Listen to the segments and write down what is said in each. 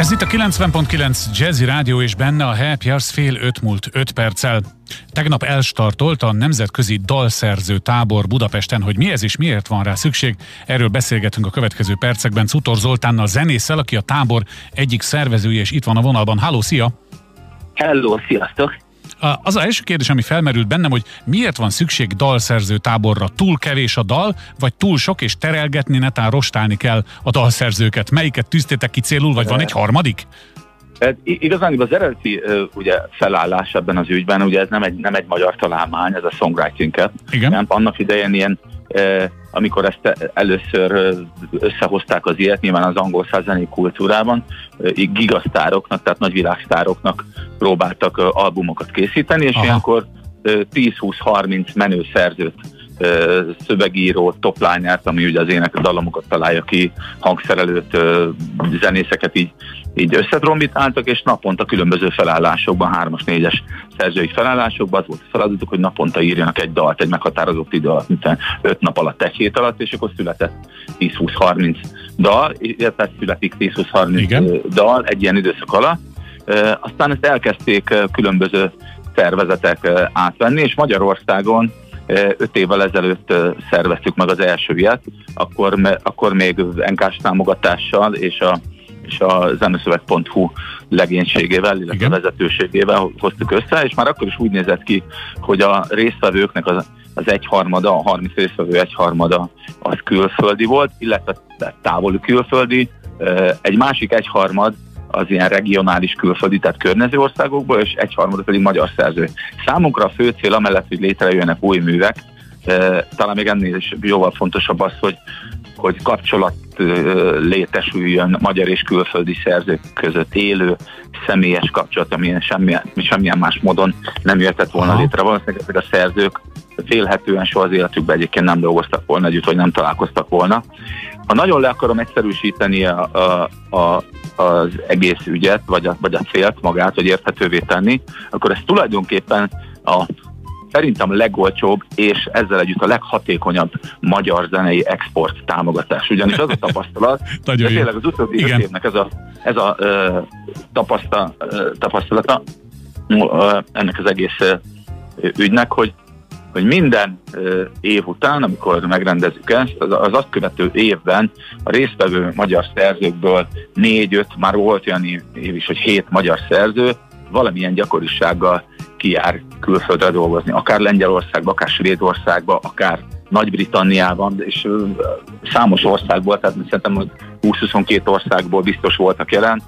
Ez itt a 90.9 Jazzy Rádió és benne a Happy Hours fél öt múlt öt perccel. Tegnap elstartolt a nemzetközi dalszerző tábor Budapesten, hogy mi ez és miért van rá szükség. Erről beszélgetünk a következő percekben Cutor Zoltánnal, zenésszel, aki a tábor egyik szervezője, és itt van a vonalban. Háló, szia! Hello, sziasztok! Az az első kérdés, ami felmerült bennem, hogy miért van szükség dalszerző táborra? Túl kevés a dal, vagy túl sok, és terelgetni, netán rostálni kell a dalszerzőket? Melyiket tűztétek ki célul, vagy van egy harmadik? Hát, igazán az eredeti ugye, felállás ebben az ügyben, ugye ez nem egy, nem egy magyar találmány, ez a songwriting Igen. Nem, annak idején ilyen amikor ezt először összehozták az ilyet, nyilván az angol százeni kultúrában, gigasztároknak, tehát nagyvilágsztároknak próbáltak albumokat készíteni, és Aha. ilyenkor 10-20-30 menő szerzőt szövegíró, toplányát, ami ugye az ének a dalomokat találja ki, hangszerelőt, zenészeket így, így összedrombitáltak, és naponta különböző felállásokban, hármas, négyes szerzői felállásokban az volt a feladatuk, hogy naponta írjanak egy dalt, egy meghatározott idő alatt, mint öt nap alatt, egy hét alatt, és akkor született 10-20-30 dal, illetve születik 10-20-30 dal egy ilyen időszak alatt. Aztán ezt elkezdték különböző szervezetek átvenni, és Magyarországon öt évvel ezelőtt szerveztük meg az első ilyet, akkor, akkor még NK-s támogatással és a és a zeneszöveg.hu legénységével, illetve Igen. vezetőségével hoztuk össze, és már akkor is úgy nézett ki, hogy a résztvevőknek az, az egyharmada, a 30 résztvevő egyharmada az külföldi volt, illetve távoli külföldi, egy másik egyharmad az ilyen regionális külföldi, tehát környező országokból, és egyharmada pedig magyar szerző. Számunkra a fő cél amellett, hogy létrejöjjenek új művek, talán még ennél is jóval fontosabb az, hogy, hogy kapcsolat létesüljön magyar és külföldi szerzők között élő, személyes kapcsolat, amilyen semmilyen, semmilyen más módon nem jöhetett volna Aha. létre. Valószínűleg ezek a szerzők félhetően soha az életükben egyébként nem dolgoztak volna együtt, vagy nem találkoztak volna. Ha nagyon le akarom egyszerűsíteni a, a, a, az egész ügyet, vagy a, vagy a célt magát, hogy érthetővé tenni, akkor ez tulajdonképpen a szerintem legolcsóbb, és ezzel együtt a leghatékonyabb magyar zenei export támogatás. Ugyanis az a tapasztalat, hogy tényleg az utóbbi öt évnek ez a, ez a ö, tapasztal, ö, tapasztalata ö, ennek az egész ö, ügynek, hogy hogy minden ö, év után, amikor megrendezzük ezt, az, az azt követő évben a résztvevő magyar szerzőkből négy-öt, már volt olyan év is, hogy hét magyar szerző valamilyen gyakorisággal kijár külföldre dolgozni, akár Lengyelországba, akár Svédországba, akár Nagy-Britanniában, és számos országból, tehát szerintem 20-22 országból biztos voltak jelen.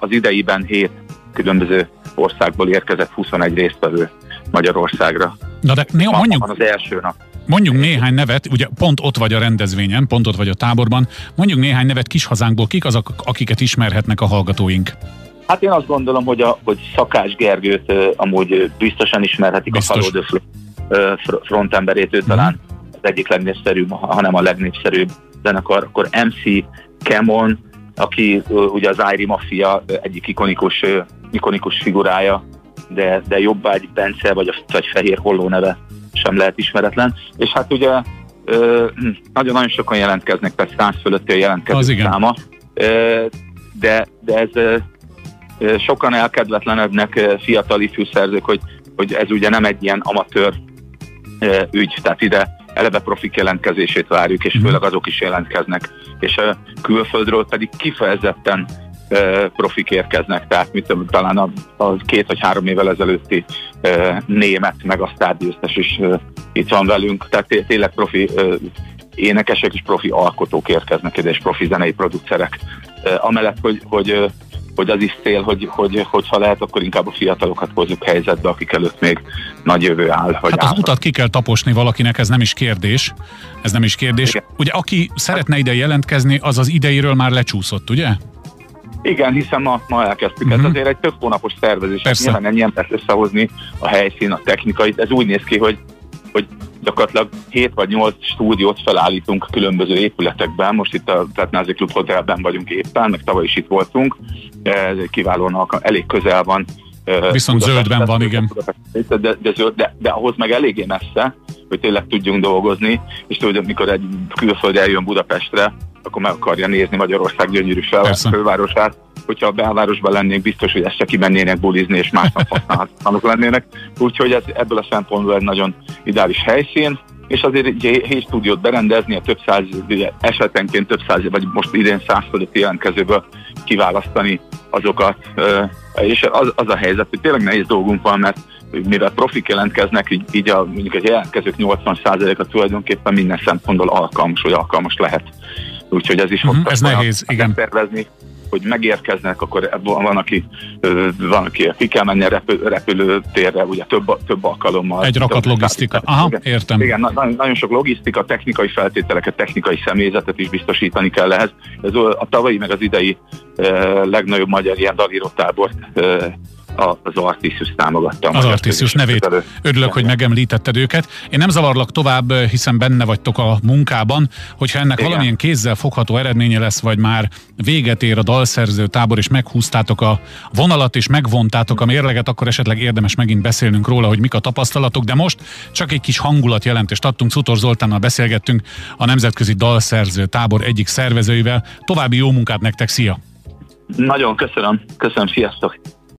Az ideiben 7 különböző országból érkezett 21 résztvevő Magyarországra. Na de né, mondjuk, az első nap. Mondjuk néhány nevet, ugye pont ott vagy a rendezvényen, pont ott vagy a táborban, mondjuk néhány nevet kis hazánkból, kik azok, akiket ismerhetnek a hallgatóink? Hát én azt gondolom, hogy, a, hogy Szakás Gergőt uh, amúgy biztosan ismerhetik Biztos. a Follow the frontemberét, ő uh-huh. talán az egyik legnépszerűbb, hanem a legnépszerűbb zenekar, akkor MC Kemon, aki uh, ugye az Ári Mafia egyik ikonikus, uh, ikonikus figurája, de, de Jobbágy Bence vagy a vagy Fehér Holló neve sem lehet ismeretlen. És hát ugye nagyon-nagyon sokan jelentkeznek, tehát száz fölötti a jelentkező száma, de, de ez sokan elkedvetlenebbnek fiatal ifjú szerzők, hogy, hogy ez ugye nem egy ilyen amatőr ügy, tehát ide eleve profik jelentkezését várjuk, és mhm. főleg azok is jelentkeznek. És a külföldről pedig kifejezetten profik érkeznek, tehát mit tudom, talán a, a két vagy három évvel ezelőtti német meg a sztárgyőztes is itt van velünk, tehát tényleg profi énekesek és profi alkotók érkeznek ide, és profi zenei producerek. Amellett, hogy, hogy hogy az is cél, hogy, hogy, hogyha lehet, akkor inkább a fiatalokat hozzuk helyzetbe, akik előtt még nagy jövő áll. Vagy hát az utat ki kell taposni valakinek, ez nem is kérdés. Ez nem is kérdés. Igen. Ugye aki szeretne ide jelentkezni, az az ideiről már lecsúszott, ugye? Igen, hiszen ma, ma elkezdtük. Uh-huh. Ez mhm. azért egy több hónapos szervezés. Persze. Nyilván ennyi embert összehozni a helyszín, a technikai. Ez úgy néz ki, hogy gyakorlatilag 7 vagy 8 stúdiót felállítunk különböző épületekben. Most itt a Petnázi Klub Hotelben vagyunk éppen, meg tavaly is itt voltunk. Kiválóan, elég közel van. Viszont Budapest, zöldben van, igen. De, de, de, de, de ahhoz meg eléggé messze, hogy tényleg tudjunk dolgozni, és tudod, mikor egy külföld eljön Budapestre, akkor meg akarja nézni Magyarország gyönyörű fővárosát, hogyha a belvárosban lennénk, biztos, hogy ezt csak kimennének bulizni, és másnap használhatók lennének. Úgyhogy ez ebből a szempontból egy nagyon ideális helyszín és azért egy helyi stúdiót berendezni, a több száz, esetenként több száz, vagy most idén száz fölött jelentkezőből kiválasztani azokat, és az, az a helyzet, hogy tényleg nehéz dolgunk van, mert mivel profik jelentkeznek, így, így a, mondjuk a jelentkezők 80%-a tulajdonképpen minden szempontból alkalmas, vagy alkalmas lehet. Úgyhogy ez is uh-huh, ez nehéz, igen. Tervezni, hogy megérkeznek, akkor van, aki, van, aki ki kell menni a repül, repülőtérre, ugye több, több alkalommal. Egy rakat logisztika. Aha, igen, értem. Igen, nagyon, nagyon sok logisztika, technikai feltételeket, technikai személyzetet is biztosítani kell ehhez. Ez a tavalyi meg az idei legnagyobb magyar ilyen dalírótábort az Artisius támogatta. Az Artisius nevét. Elő. Örülök, hogy megemlítetted őket. Én nem zavarlak tovább, hiszen benne vagytok a munkában, hogyha ennek Igen. valamilyen kézzel fogható eredménye lesz, vagy már véget ér a dalszerző tábor, és meghúztátok a vonalat, és megvontátok a mérleget, akkor esetleg érdemes megint beszélnünk róla, hogy mik a tapasztalatok, de most csak egy kis hangulatjelentést adtunk. Cutor Zoltánnal beszélgettünk a Nemzetközi Dalszerző Tábor egyik szervezőivel. További jó munkát nektek, szia! Nagyon köszönöm, köszönöm, sziasztok!